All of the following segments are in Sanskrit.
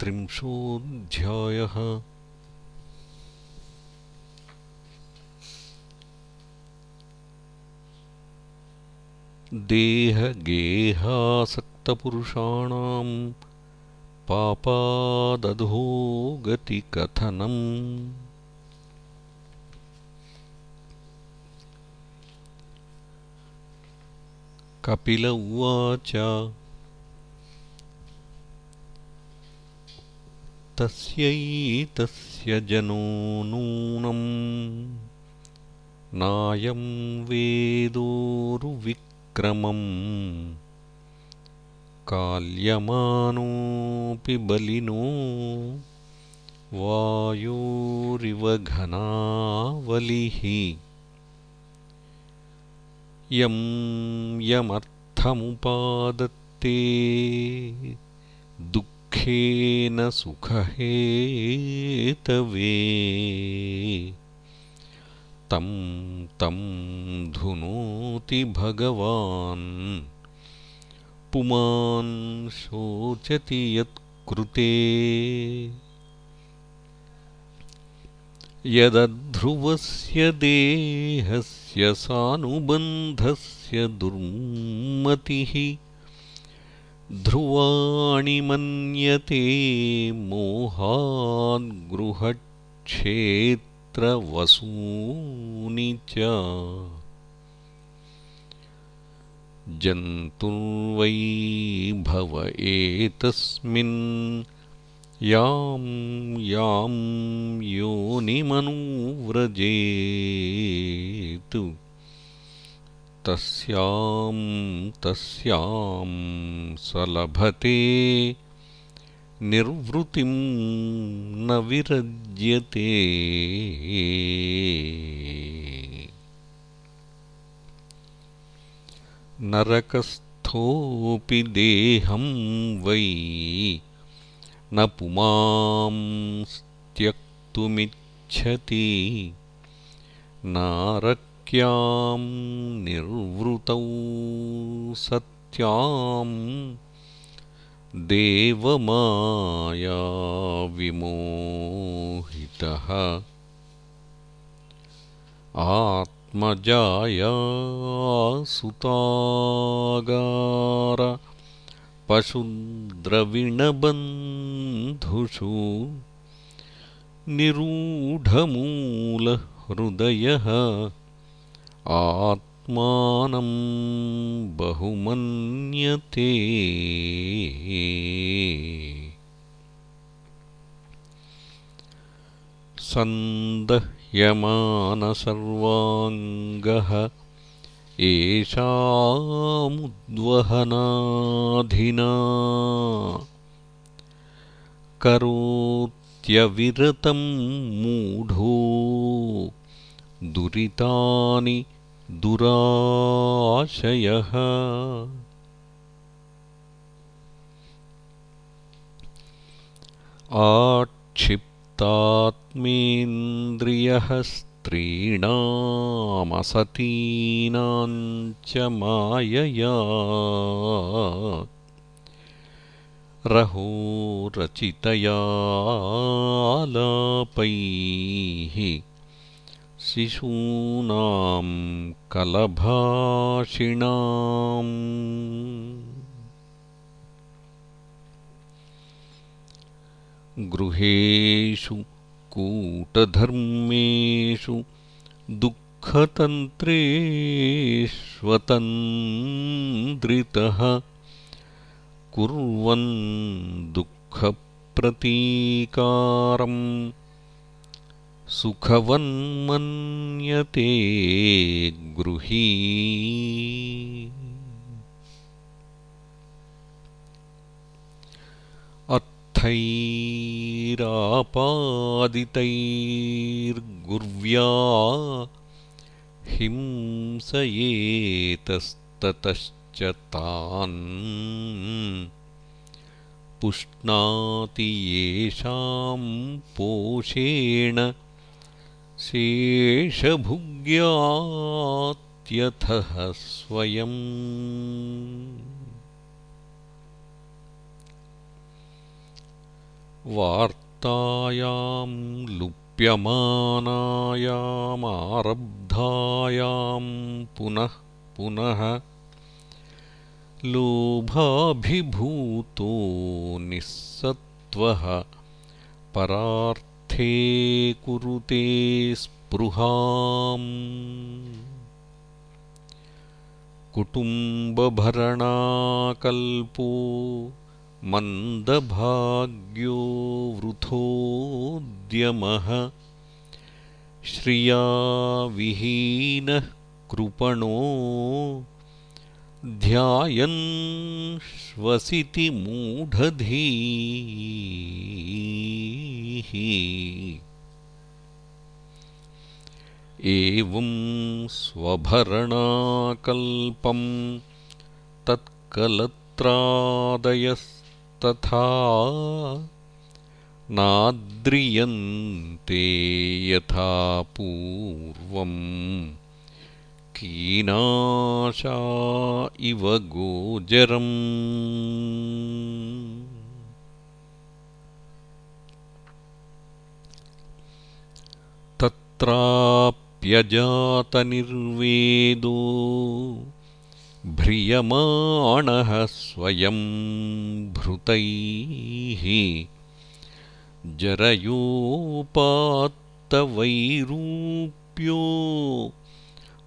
त्रिंशोऽध्यायः। देहगेहासक्तपुरुषाणाम् पापादधो गतिकथनम्। कपिल उवाच तस्यैतस्य जनो नूनम्। नायं वेदोरुविक्रमम्। काल्यमानोऽपि बलिनो। वायोरिव घनावलिः। यं यमर्थमुपादत्ते दुःखेन सुखहेतवे। तं तं धुनोति भगवान्। पुमान् शोचति यत्कृते। यदध्रुवस्य देहस्य सानुबन्धस्य दुर्मतिः ध्रुवाणि मन्यते मोहाद्गृहक्षेत्रवसूनि च। जन्तुर्वै भव एतस्मिन् यां यां योनिमनुव्रजेतु तस्यां तस्यां स लभते निर्वृतिं न विरज्यते। नरकस्थोऽपि देहं वै न पुमांस्त्यक्तुमिच्छति नारक्यां निर्वृतौ सत्यां देवमायाविमोहितः आत्मजाया सुतागार पशुद्रविणबन्धुषु निरूढमूलहृदयः आत्मानं बहुमन्यते। सन्दह्यमानसर्वाङ्गः एषामुद्वहनाधिना। करोत्यविरतं मूढो दुरितानि दुराशयः। आक्षिप्तात्मेन्द्रियः स्त्रीणामसतीनां च मायया। रहो रचितयालापैः शिशूनां कलभाषिणाम्। गृहेषु कूटधर्मेषु दुःखतन्त्रेष्वतन्द्रितः कुर्वन् दुःखप्रतीकारम् सुखवन्मन्यते गृही। थैरापादितैर्गुर्व्या हिंसयेतस्ततश्च तान्। पुष्णाति येषां पोषेण शेषभुग्यात्यथः स्वयम्। वार्तायां लुप्यमानायामारब्धायां पुनः पुनः लोभाभिभूतो निःसत्त्वः परार्थे कुरुते स्पृहाम्। कुटुम्बभरणाकल्पो मन्दभाग्यो वृथोद्यमः। श्रियाविहीनः कृपणो ध्यायन् श्वसिति मूढधीः एवं स्वभरणाकल्पं तत्कलत्रादयस्तथा नाद्रियन्ते यथा पूर्वम् कीनाशा इव गोचरम्। तत्राप्यजातनिर्वेदो भ्रियमाणः स्वयं भृतैः जरयोपात्तवैरूप्यो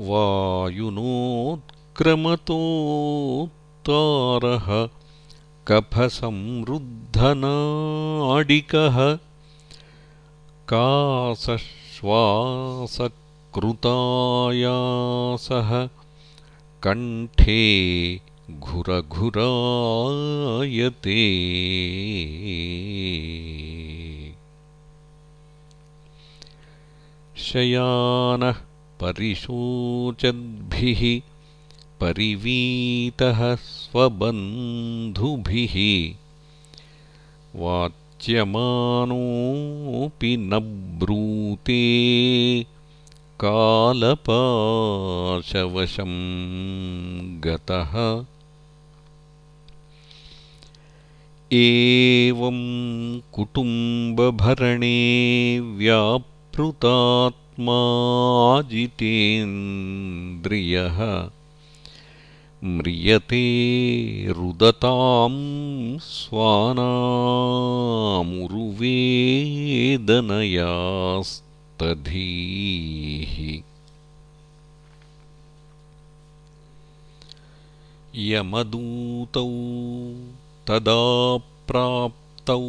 वायुनोत्क्रमतोत्तारः कफसंरुद्धनाडिकः कासश्वासकृतायासः कण्ठे घुरघुरायते। शयानः परिशोचद्भिः परिवीतः स्वबन्धुभिः। वाच्यमानोऽपि न ब्रूते कालपाशवशं गतः। एवं कुटुम्बभरणे व्यापृतात् जितेन्द्रियः म्रियते रुदतां स्वानामुरुवेदनयास्तधीः। यमदूतौ तदा प्राप्तौ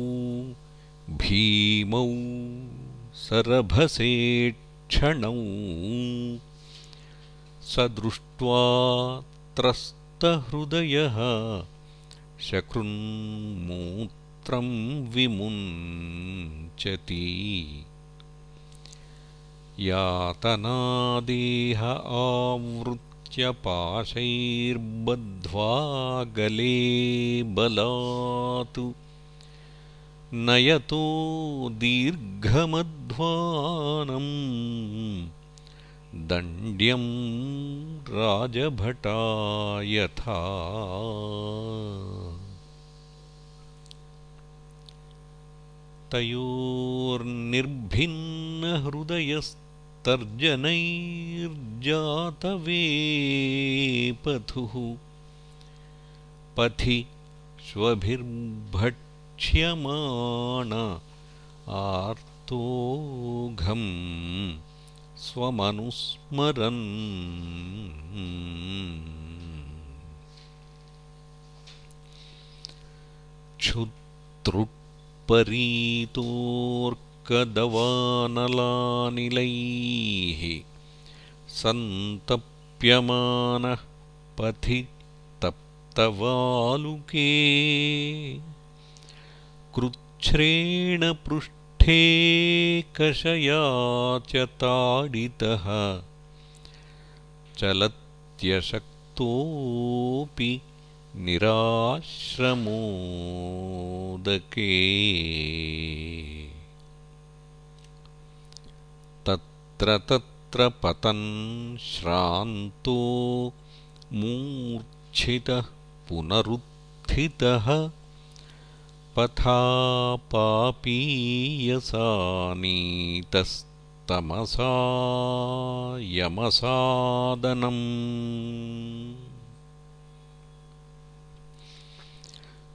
भीमौ सरभसेट् क्षणौ स दृष्ट्वा त्रस्तहृदयः शकृन्मूत्रं विमुञ्चति। यातनादेह आवृत्य पाशैर्बद्ध्वा गले बलात् नयतो दीर्घमध्वानम् दण्ड्यं राजभटा यथा तयोर्निर्भिन्नहृदयस्तर्जनैर्जातवेपथुः पथि श्वभिर्भट् क्ष्यमाण आर्तोघम् स्वमनुस्मरन्। क्षुत्रुट्परीतोऽर्कदवानलानिलैः सन्तप्यमानः पथि तवालुके कृच्छ्रेण पृष्ठे कषया च ताडितः चलत्यशक्तोऽपि निराश्रमोदके। तत्र तत्र पतन् श्रान्तो मूर्च्छितः पुनरुत्थितः पथापापीयसानीतस्तमसा यमसादनम्।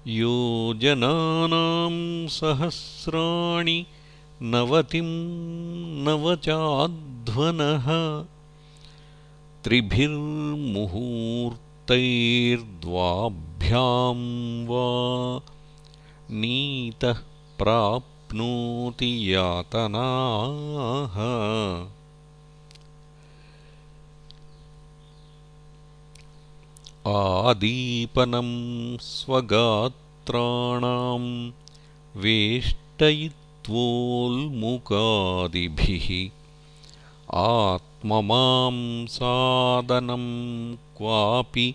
योजनानां सहस्राणि नवतिं नवचाध्वनः। त्रिभिर्मुहूर्तैर्द्वाभ्यां वा नीतः प्राप्नोति यातनाः। आदीपनं स्वगात्राणां वेष्टयित्वोल्मुकादिभिः आत्ममां सादनं क्वापि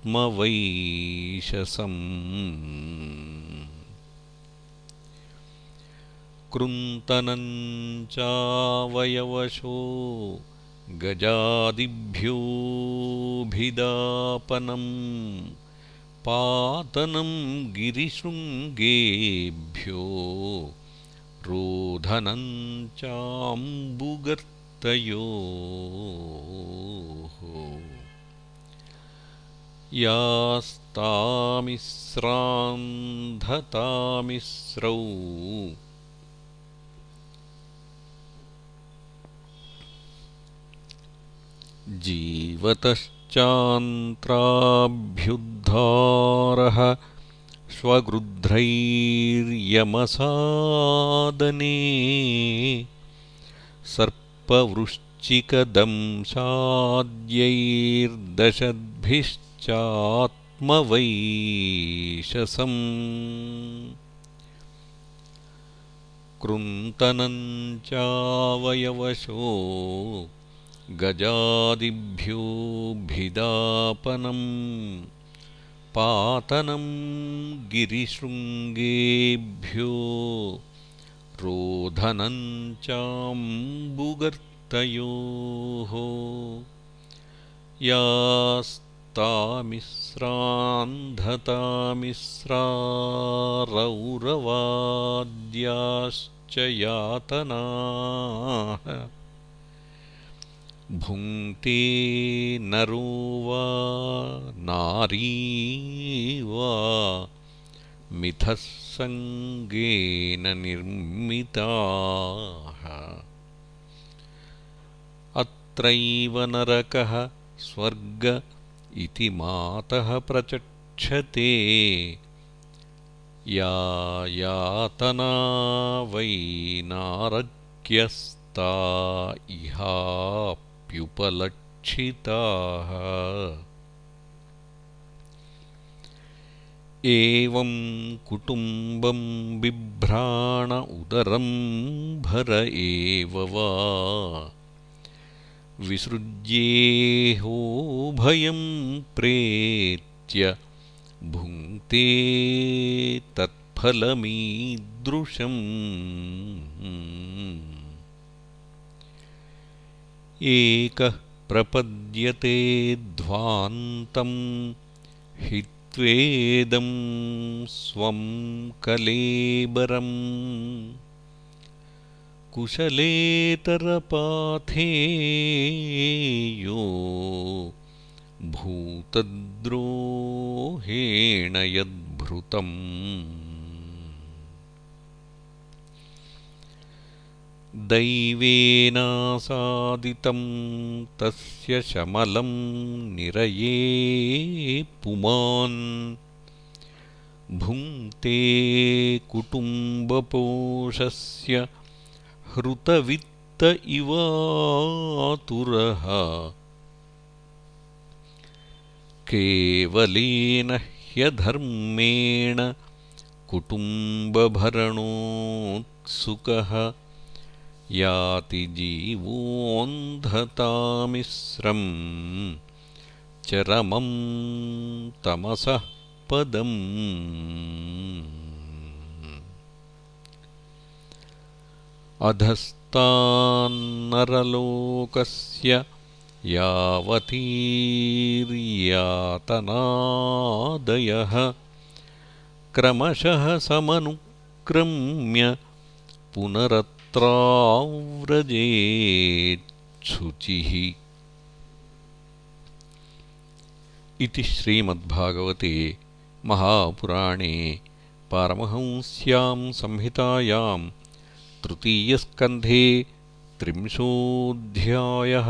स्वगृध्रैर्यमसादने सर्पवृश्चिकदंशाद्यैर्दशद्भिश्चात्मवैशसम् कृन्तनञ्चावयवशो गजादिभ्योऽभिदापनं पातनं गिरिशृङ्गेभ्यो रोधनं चाम्बुगर्तयोः यास्तामिस्रान्धतामिस्रौ जीवतश्चान्त्राभ्युद्धारः स्वगृध्रैर्यमसादने सर्पवृश्चिकदंशाद्यैर्दशद्भिश्चात्मवैशसम् कृन्तनं चावयवशो गजादिभ्योऽभिदापनं पातनं गिरिशृङ्गेभ्यो रोधनं चाम्बुगर्तयोः यास्तामिस्रान्धतामिस्रारौरवाद्याश्च यातनाः भुङ्क्ते नरो वा नारी वा मिथः सङ्गेन निर्मिताः। अत्रैव नरकः स्वर्ग इति मातः प्रचक्षते। या यातना वै नारक्यस्ता इहा प्युपलक्षिताः एवं कुटुम्बं बिभ्राण उदरं भर एव वा विसृज्येहोभयं प्रेत्य भुङ्क्ते तत्फलमीदृशम्। एकः प्रपद्यते ध्वान्तं हित्वेदं स्वं कलेबरम् कुशलेतरपाथेयो भूतद्रोहिणी दुःखेण यद्भृतम्। दैवेनासादितं तस्य शमलं निरये पुमान्। भुङ्क्ते कुटुम्बपोषस्य हृतवित्त इवातुरः केवलेन ह्यधर्मेण कुटुम्बभरणोत्सुकः याति जीवोऽन्धतामिश्रम् चरमं तमसः पदम् अधस्तान्नरलोकस्य यावतीर्यातनादयः क्रमशः समनुक्रम्य पुनरत्राव्रजेच्छुचिः। इति श्रीमद्भागवते महापुराणे पारमहंस्यां संहितायां तृतीयस्कन्धे त्रिंशोऽध्यायः